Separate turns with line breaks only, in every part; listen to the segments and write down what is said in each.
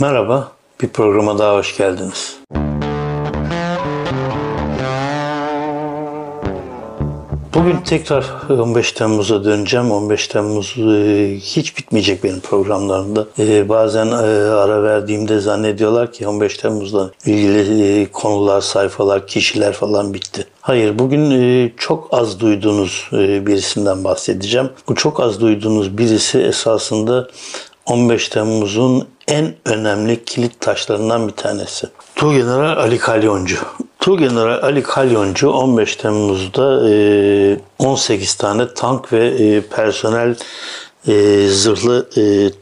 Merhaba, bir programa daha hoş geldiniz. Bugün tekrar 15 Temmuz'a döneceğim. 15 Temmuz e, hiç bitmeyecek benim programlarımda. E, bazen e, ara verdiğimde zannediyorlar ki 15 Temmuz'la ilgili konular, sayfalar, kişiler falan bitti. Hayır, bugün çok az duyduğunuz birisinden bahsedeceğim. Bu çok az duyduğunuz birisi esasında 15 Temmuz'un en önemli kilit taşlarından bir tanesi. Tuğgeneral Ali Kalyoncu. Tuğgeneral Ali Kalyoncu 15 Temmuz'da 18 tane tank ve personel zırhlı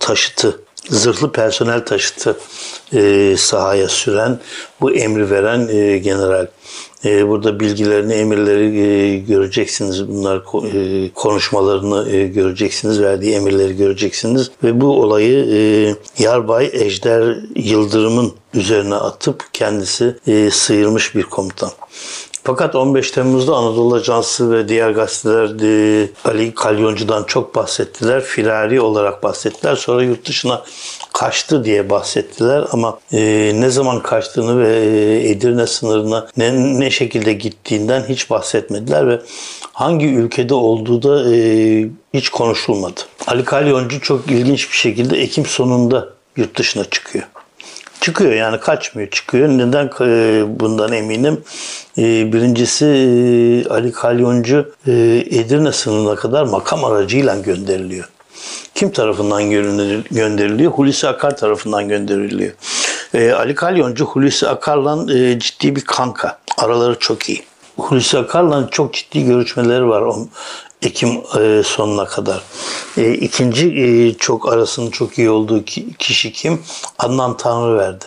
taşıtı zırhlı personel taşıtı sahaya süren bu emri veren general. E, burada bilgilerini, emirleri e, göreceksiniz. Bunlar e, konuşmalarını göreceksiniz, verdiği emirleri göreceksiniz. Ve bu olayı Yarbay Ejder Yıldırım'ın üzerine atıp kendisi sıyırmış bir komutan. Fakat 15 Temmuz'da Anadolu Ajansı ve diğer gazeteler Ali Kalyoncu'dan çok bahsettiler. Firari olarak bahsettiler. Sonra yurt dışına kaçtı diye bahsettiler ama e, ne zaman kaçtığını ve e, Edirne sınırına ne, ne şekilde gittiğinden hiç bahsetmediler ve hangi ülkede olduğu da e, hiç konuşulmadı. Ali Kalyoncu çok ilginç bir şekilde Ekim sonunda yurt dışına çıkıyor. Çıkıyor yani kaçmıyor çıkıyor. Neden e, bundan eminim? E, birincisi e, Ali Kalyoncu Edirne sınırına kadar makam aracıyla gönderiliyor. Kim tarafından gönderiliyor? Hulusi Akar tarafından gönderiliyor. Ali Kalyoncu Hulusi Akar'la ciddi bir kanka. Araları çok iyi. Hulusi Akar'la çok ciddi görüşmeleri var. Ekim e, sonuna kadar. E, ikinci e, çok arasının çok iyi olduğu kişi kim? Adnan Tanrıverdi.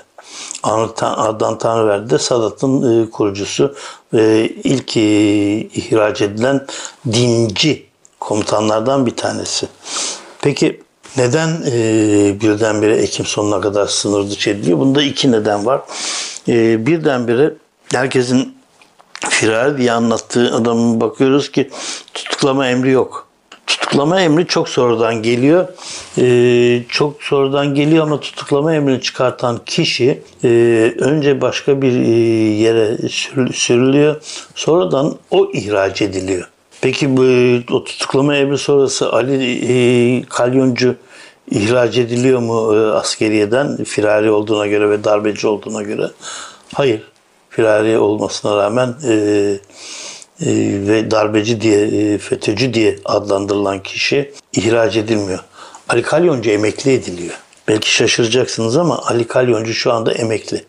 Adnan Tanrıverdi de Sadat'ın kurucusu ve ilk ihraç edilen dinci komutanlardan bir tanesi. Peki neden birdenbire Ekim sonuna kadar sınır dışı ediliyor? Bunda iki neden var. birdenbire herkesin firar diye anlattığı adamın bakıyoruz ki tutuklama emri yok. Tutuklama emri çok sonradan geliyor. Ee, çok sonradan geliyor ama tutuklama emrini çıkartan kişi e, önce başka bir e, yere sürülüyor. Sonradan o ihraç ediliyor. Peki bu o tutuklama emri sonrası Ali e, Kalyoncu ihraç ediliyor mu e, askeriyeden firari olduğuna göre ve darbeci olduğuna göre? Hayır firari olmasına rağmen e, e, ve darbeci diye, e, FETÖ'cü diye adlandırılan kişi ihraç edilmiyor. Ali Kalyoncu emekli ediliyor. Belki şaşıracaksınız ama Ali Kalyoncu şu anda emekli.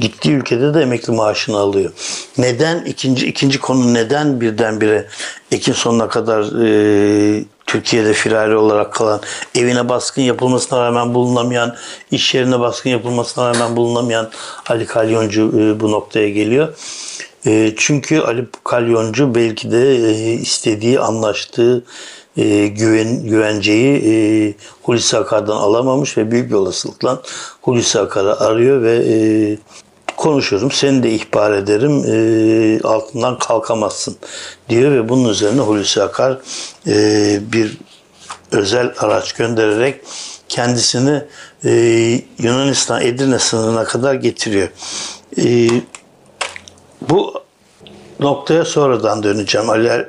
Gittiği ülkede de emekli maaşını alıyor. Neden ikinci ikinci konu neden birdenbire Ekim sonuna kadar e, Türkiye'de firari olarak kalan, evine baskın yapılmasına rağmen bulunamayan, iş yerine baskın yapılmasına rağmen bulunamayan Ali Kalyoncu e, bu noktaya geliyor. E, çünkü Ali Kalyoncu belki de e, istediği, anlaştığı güven, güvenceyi Hulusi Akar'dan alamamış ve büyük bir olasılıkla Hulusi Akar'ı arıyor ve konuşurum, seni de ihbar ederim, e, altından kalkamazsın diyor ve bunun üzerine Hulusi Akar e, bir özel araç göndererek kendisini e, Yunanistan Edirne sınırına kadar getiriyor. Bu noktaya sonradan döneceğim. Ali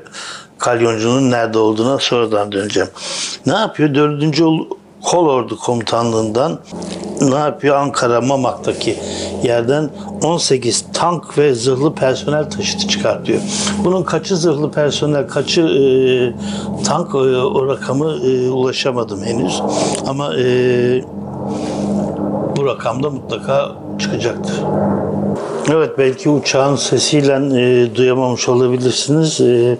Kalyoncu'nun nerede olduğuna sonradan döneceğim. Ne yapıyor? Dördüncü Kolordu Komutanlığından ne yapıyor? Ankara Mamak'taki yerden 18 tank ve zırhlı personel taşıtı çıkartıyor. Bunun kaçı zırhlı personel, kaçı e, tank e, o rakamı e, ulaşamadım henüz. Ama e, bu rakamda mutlaka çıkacaktır. Evet belki uçağın sesiyle e, duyamamış olabilirsiniz. E,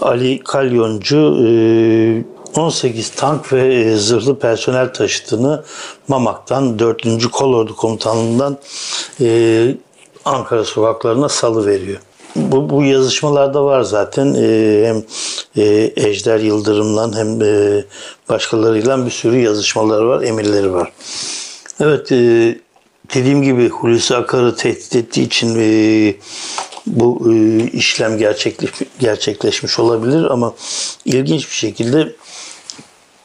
Ali Kalyoncu e, 18 tank ve e, zırhlı personel taşıtını Mamak'tan 4. Kolordu Komutanlığı'ndan e, Ankara sokaklarına salı veriyor. Bu, bu yazışmalarda var zaten e, hem e, Ejder Yıldırım'la hem e, başkalarıyla bir sürü yazışmaları var, emirleri var. Evet, e, dediğim gibi Hulusi Akar'ı tehdit ettiği için e, bu e, işlem gerçekleş, gerçekleşmiş olabilir ama ilginç bir şekilde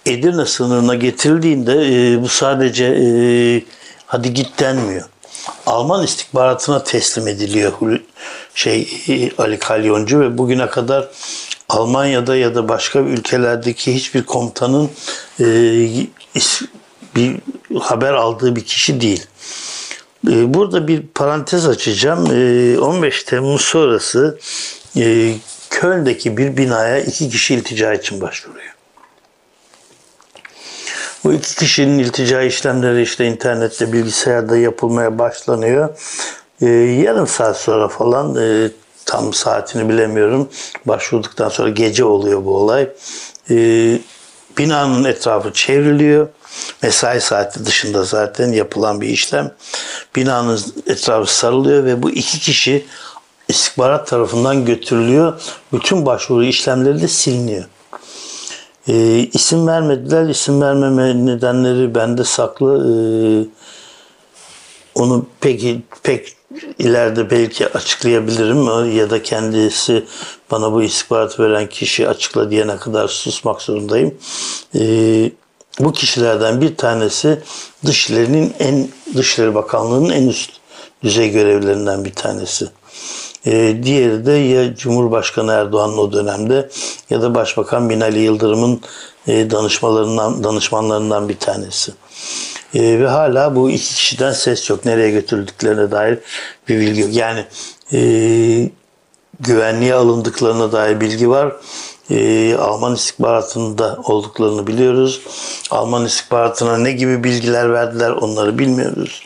Edirne sınırına getirildiğinde e, bu sadece e, hadi git denmiyor. Alman istihbaratına teslim ediliyor şey Ali Kalyoncu ve bugüne kadar Almanya'da ya da başka ülkelerdeki hiçbir komutanın bir haber aldığı bir kişi değil. E, burada bir parantez açacağım. 15 Temmuz sonrası Köln'deki bir binaya iki kişi iltica için başvuruyor. Bu iki kişinin iltica işlemleri işte internette, bilgisayarda yapılmaya başlanıyor. Ee, yarım saat sonra falan e, tam saatini bilemiyorum. Başvurduktan sonra gece oluyor bu olay. Binanın etrafı çevriliyor. Mesai saati dışında zaten yapılan bir işlem. Binanın etrafı sarılıyor ve bu iki kişi istihbarat tarafından götürülüyor. Bütün başvuru işlemleri de siliniyor. E, isim vermediler. İsim vermeme nedenleri bende saklı. E, onu peki pek ileride belki açıklayabilirim ya da kendisi bana bu istihbaratı veren kişi açıkla diyene kadar susmak zorundayım. E, bu kişilerden bir tanesi Dışişleri'nin en Dışişleri Bakanlığı'nın en üst düzey görevlerinden bir tanesi. E, diğeri de ya Cumhurbaşkanı Erdoğan'ın o dönemde ya da Başbakan Binali Yıldırım'ın e, danışmalarından, danışmanlarından bir tanesi. E, ve hala bu iki kişiden ses yok. Nereye götürüldüklerine dair bir bilgi yok. Yani e, güvenliğe alındıklarına dair bilgi var e, Alman istihbaratında olduklarını biliyoruz. Alman istihbaratına ne gibi bilgiler verdiler onları bilmiyoruz.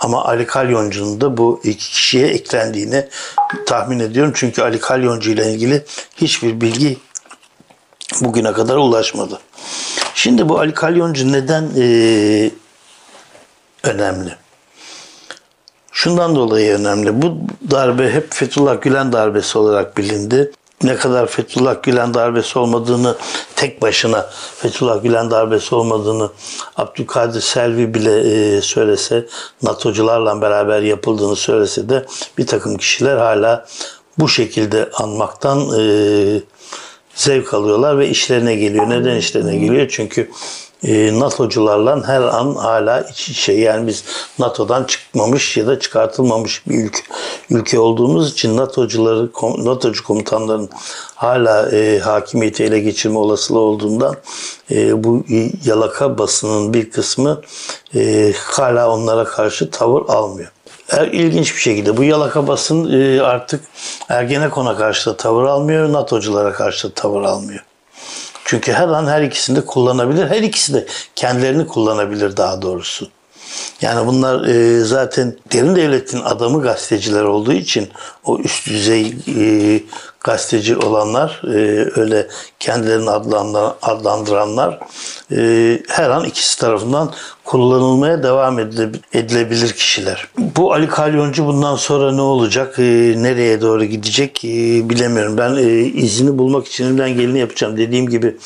Ama Ali Kalyoncu'nun da bu iki kişiye eklendiğini tahmin ediyorum. Çünkü Ali Kalyoncu ile ilgili hiçbir bilgi bugüne kadar ulaşmadı. Şimdi bu Ali Kalyoncu neden e, önemli? Şundan dolayı önemli. Bu darbe hep Fethullah Gülen darbesi olarak bilindi ne kadar Fethullah Gülen darbesi olmadığını tek başına Fethullah Gülen darbesi olmadığını Abdülkadir Selvi bile e, söylese NATO'cularla beraber yapıldığını söylese de bir takım kişiler hala bu şekilde anmaktan e, zevk alıyorlar ve işlerine geliyor. Neden işlerine geliyor? Çünkü e, NATO'cularla her an hala iç içe yani biz NATO'dan çıkmamış ya da çıkartılmamış bir ülke, ülke olduğumuz için NATO'cuları NATO'cu komutanların hala e, hakimiyeti ele geçirme olasılığı olduğundan e, bu yalaka basının bir kısmı e, hala onlara karşı tavır almıyor. Er, ilginç bir şekilde bu yalaka basın e, artık Ergenekon'a karşı da tavır almıyor, NATO'culara karşı da tavır almıyor. Çünkü her an her ikisini de kullanabilir. Her ikisi de kendilerini kullanabilir daha doğrusu. Yani bunlar e, zaten derin devletin adamı gazeteciler olduğu için o üst düzey e, gazeteci olanlar, e, öyle kendilerini adlandıranlar e, her an ikisi tarafından kullanılmaya devam edilebilir kişiler. Bu Ali Kalyoncu bundan sonra ne olacak, e, nereye doğru gidecek e, bilemiyorum. Ben e, izini bulmak için elimden geleni yapacağım. Dediğim gibi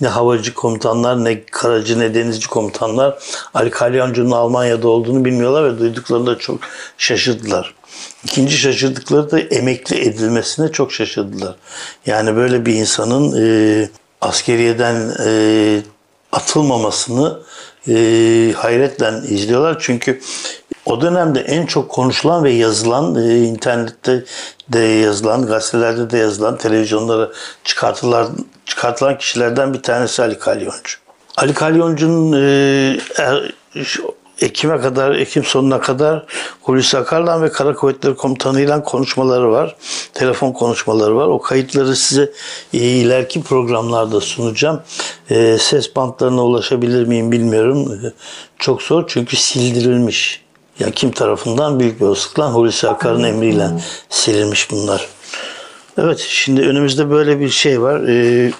ne havacı komutanlar, ne karacı, ne denizci komutanlar Ali Kalyoncu'nun Almanya'da olduğunu bilmiyorlar ve duyduklarında çok şaşırdılar. İkinci şaşırdıkları da emekli edilmesine çok şaşırdılar. Yani böyle bir insanın e, askeriyeden e, atılmamasını e, hayretle izliyorlar. Çünkü o dönemde en çok konuşulan ve yazılan, e, internette de yazılan, gazetelerde de yazılan, televizyonlara çıkartılan, çıkartılan kişilerden bir tanesi Ali Kalyoncu. Ali Kalyoncu'nun e, er, Ekim'e kadar, Ekim sonuna kadar Hulusi Akar'la ve Kara Kuvvetleri Komutanı'yla konuşmaları var. Telefon konuşmaları var. O kayıtları size e, ileriki programlarda sunacağım. E, ses bantlarına ulaşabilir miyim bilmiyorum. E, çok zor çünkü sildirilmiş. Ya kim tarafından büyük bir olasılıkla Hulusi Akar'ın emriyle silinmiş bunlar. Evet şimdi önümüzde böyle bir şey var. Ee,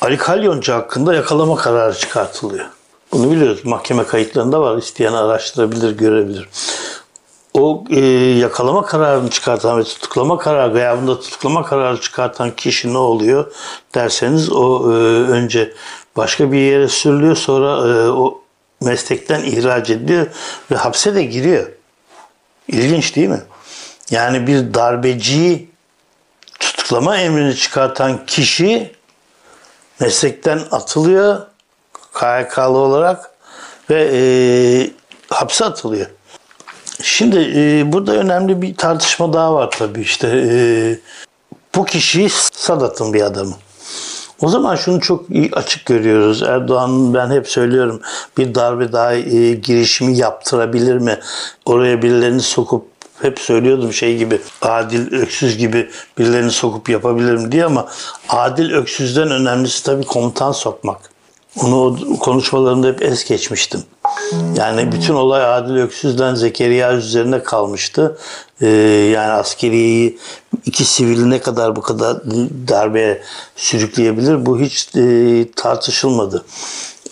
Ali Kalyoncu hakkında yakalama kararı çıkartılıyor. Bunu biliyoruz. Mahkeme kayıtlarında var. İsteyen araştırabilir, görebilir. O e, yakalama kararını çıkartan ve tutuklama kararı, gıyabında tutuklama kararı çıkartan kişi ne oluyor derseniz o e, önce başka bir yere sürülüyor sonra e, o meslekten ihraç ediliyor ve hapse de giriyor. İlginç değil mi? Yani bir darbeciyi tutuklama emrini çıkartan kişi meslekten atılıyor KHK'lı olarak ve e, hapse atılıyor. Şimdi e, burada önemli bir tartışma daha var tabii işte. E, bu kişi Sadat'ın bir adamı. O zaman şunu çok açık görüyoruz. Erdoğan ben hep söylüyorum bir darbe daha e, girişimi yaptırabilir mi? Oraya birilerini sokup hep söylüyordum şey gibi adil öksüz gibi birilerini sokup yapabilirim diye ama adil öksüzden önemlisi tabii komutan sokmak. Onu o konuşmalarında hep es geçmiştim. Yani bütün olay Adil Öksüz'den Zekeriya üzerine kalmıştı. Ee, yani askeriyeyi iki sivili ne kadar bu kadar darbeye sürükleyebilir bu hiç e, tartışılmadı.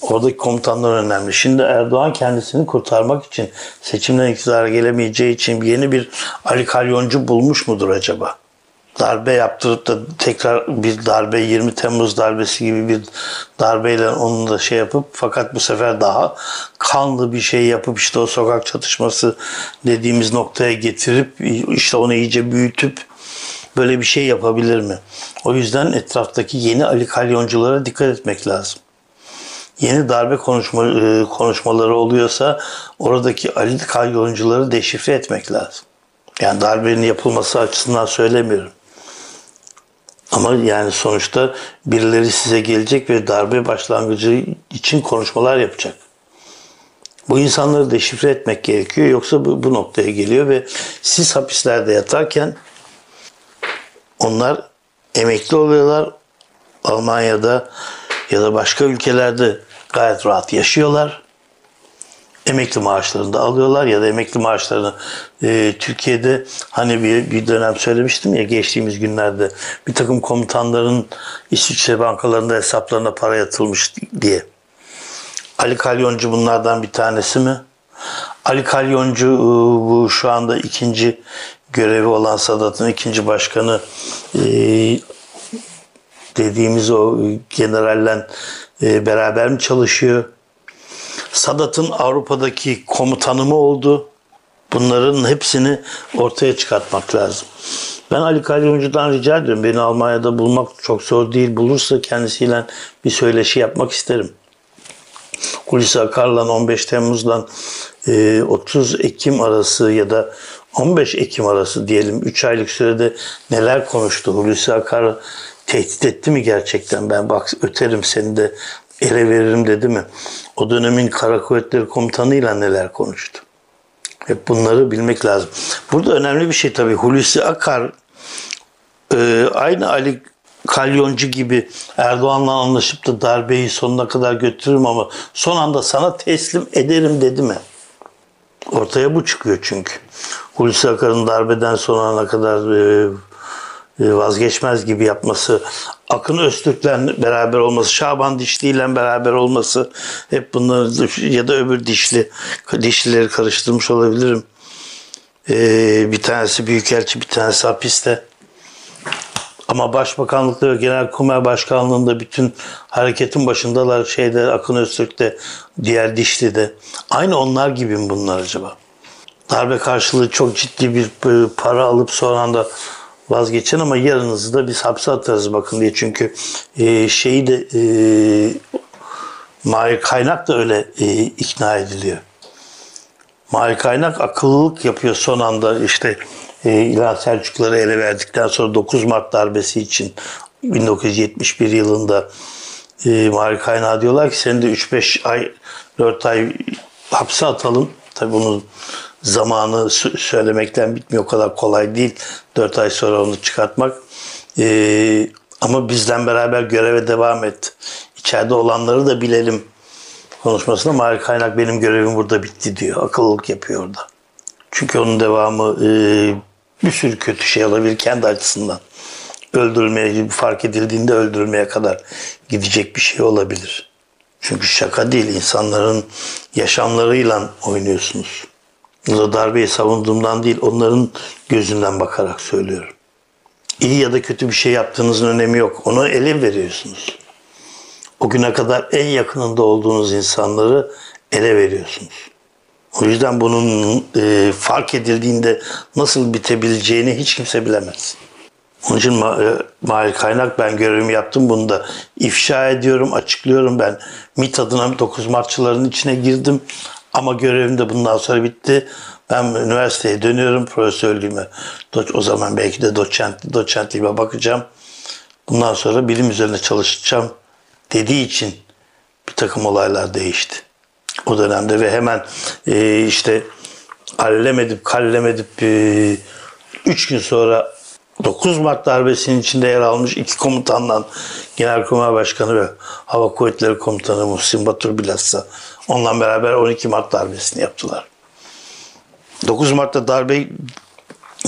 Oradaki komutanlar önemli. Şimdi Erdoğan kendisini kurtarmak için seçimden iktidara gelemeyeceği için yeni bir Ali Kalyoncu bulmuş mudur acaba? Darbe yaptırıp da tekrar bir darbe 20 Temmuz darbesi gibi bir darbeyle onu da şey yapıp fakat bu sefer daha kanlı bir şey yapıp işte o sokak çatışması dediğimiz noktaya getirip işte onu iyice büyütüp böyle bir şey yapabilir mi? O yüzden etraftaki yeni Ali Kalyonculara dikkat etmek lazım. Yeni darbe konuşma, e, konuşmaları oluyorsa oradaki Ali Kalyoncuları deşifre etmek lazım. Yani darbenin yapılması açısından söylemiyorum. Ama yani sonuçta birileri size gelecek ve darbe başlangıcı için konuşmalar yapacak. Bu insanları deşifre etmek gerekiyor yoksa bu, bu noktaya geliyor ve siz hapislerde yatarken onlar emekli oluyorlar. Almanya'da ya da başka ülkelerde gayet rahat yaşıyorlar emekli maaşlarını da alıyorlar ya da emekli maaşlarını e, Türkiye'de hani bir, bir dönem söylemiştim ya geçtiğimiz günlerde bir takım komutanların İsviçre bankalarında hesaplarına para yatılmış diye. Ali Kalyoncu bunlardan bir tanesi mi? Ali Kalyoncu e, bu şu anda ikinci görevi olan Sadat'ın ikinci başkanı e, dediğimiz o generalle e, beraber mi çalışıyor? Sadat'ın Avrupa'daki komutanı mı oldu? Bunların hepsini ortaya çıkartmak lazım. Ben Ali Kalyoncu'dan rica ediyorum. Beni Almanya'da bulmak çok zor değil. Bulursa kendisiyle bir söyleşi yapmak isterim. Hulusi Akar'la 15 Temmuz'dan 30 e, Ekim arası ya da 15 Ekim arası diyelim 3 aylık sürede neler konuştu? Hulusi Akar tehdit etti mi gerçekten? Ben bak öterim seni de ele veririm dedi mi? O dönemin Kara Kuvvetleri Komutanı'yla neler konuştu? Hep bunları bilmek lazım. Burada önemli bir şey tabii. Hulusi Akar e, aynı Ali Kalyoncu gibi Erdoğan'la anlaşıp da darbeyi sonuna kadar götürürüm ama son anda sana teslim ederim dedi mi? Ortaya bu çıkıyor çünkü. Hulusi Akar'ın darbeden sonrana kadar e, vazgeçmez gibi yapması, Akın Öztürk'le beraber olması, Şaban Dişli ile beraber olması hep bunları ya da öbür dişli dişlileri karıştırmış olabilirim. Ee, bir tanesi büyükelçi, bir tanesi hapiste. Ama Başbakanlıkta ve Genelkurmay Başkanlığı'nda bütün hareketin başındalar şeyde Akın Öztürk'te, diğer Dişli'de. Aynı onlar gibi mi bunlar acaba? Darbe karşılığı çok ciddi bir e, para alıp sonra da vazgeçin ama yarınızı da biz hapse atarız bakın diye. Çünkü e, şeyi de e, Mahir Kaynak da öyle e, ikna ediliyor. Mahir Kaynak akıllılık yapıyor son anda işte e, İlhan Selçukları ele verdikten sonra 9 Mart darbesi için 1971 yılında e, Mahir Kaynak diyorlar ki seni de 3-5 ay 4 ay hapse atalım. Tabi bunun zamanı söylemekten bitmiyor. O kadar kolay değil. 4 ay sonra onu çıkartmak. Ee, ama bizden beraber göreve devam et. İçeride olanları da bilelim konuşmasında Mahir Kaynak benim görevim burada bitti diyor. Akıllılık yapıyor orada. Çünkü onun devamı e, bir sürü kötü şey olabilir kendi açısından. Öldürülmeye, fark edildiğinde öldürülmeye kadar gidecek bir şey olabilir. Çünkü şaka değil insanların yaşamlarıyla oynuyorsunuz. Burada darbeyi savunduğumdan değil, onların gözünden bakarak söylüyorum. İyi ya da kötü bir şey yaptığınızın önemi yok. Onu ele veriyorsunuz. O güne kadar en yakınında olduğunuz insanları ele veriyorsunuz. O yüzden bunun e, fark edildiğinde nasıl bitebileceğini hiç kimse bilemez. Onun için Ma- e, Kaynak ben görevimi yaptım. Bunu da ifşa ediyorum, açıklıyorum. Ben MİT adına 9 Martçıların içine girdim. Ama görevim de bundan sonra bitti. Ben üniversiteye dönüyorum profesörlüğüme. O zaman belki de doçent, doçentliğime bakacağım. Bundan sonra bilim üzerine çalışacağım dediği için bir takım olaylar değişti. O dönemde ve hemen e, işte allem edip kallem edip 3 gün sonra 9 Mart darbesinin içinde yer almış iki komutandan Genelkurmay Başkanı ve Hava Kuvvetleri Komutanı Muhsin Batur bilhassa onunla beraber 12 Mart darbesini yaptılar. 9 Mart'ta darbe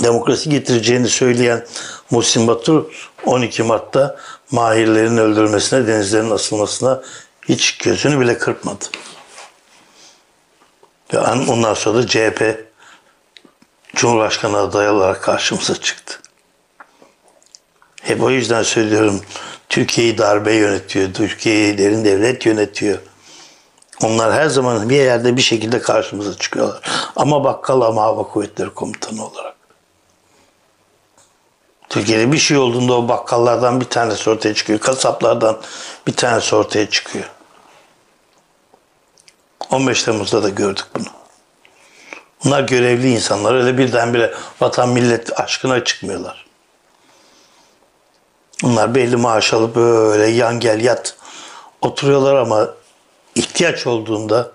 demokrasi getireceğini söyleyen Muhsin Batur 12 Mart'ta Mahirlerin öldürülmesine, denizlerin asılmasına hiç gözünü bile kırpmadı. Ve an- ondan sonra da CHP Cumhurbaşkanı adayı olarak karşımıza çıktı. Hep o yüzden söylüyorum Türkiye'yi darbe yönetiyor, Türkiye'yi derin devlet yönetiyor. Onlar her zaman bir yerde bir şekilde karşımıza çıkıyorlar. Ama bakkal ama hava kuvvetleri komutanı olarak. Türkiye'de bir şey olduğunda o bakkallardan bir tanesi ortaya çıkıyor. Kasaplardan bir tanesi ortaya çıkıyor. 15 Temmuz'da da gördük bunu. Bunlar görevli insanlar. Öyle birdenbire vatan millet aşkına çıkmıyorlar. Bunlar belli maaş alıp böyle yan gel yat oturuyorlar ama ihtiyaç olduğunda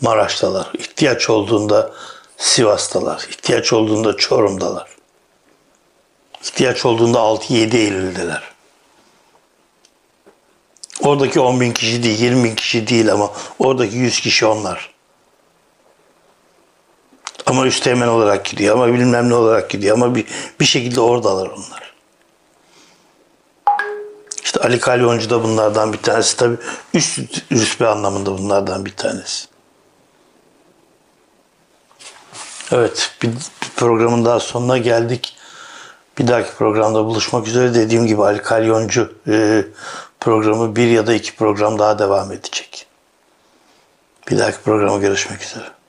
Maraş'talar, ihtiyaç olduğunda Sivas'talar, ihtiyaç olduğunda Çorum'dalar. İhtiyaç olduğunda 6-7 Eylül'deler. Oradaki 10 bin kişi değil, 20 bin kişi değil ama oradaki 100 kişi onlar. Ama üsteğmen olarak gidiyor ama bilmem ne olarak gidiyor ama bir, bir şekilde oradalar onlar. İşte Ali Kalyoncu da bunlardan bir tanesi. Tabii üst rütbe anlamında bunlardan bir tanesi. Evet, bir programın daha sonuna geldik. Bir dahaki programda buluşmak üzere. Dediğim gibi Ali Kalyoncu e, programı bir ya da iki program daha devam edecek. Bir dahaki programa görüşmek üzere.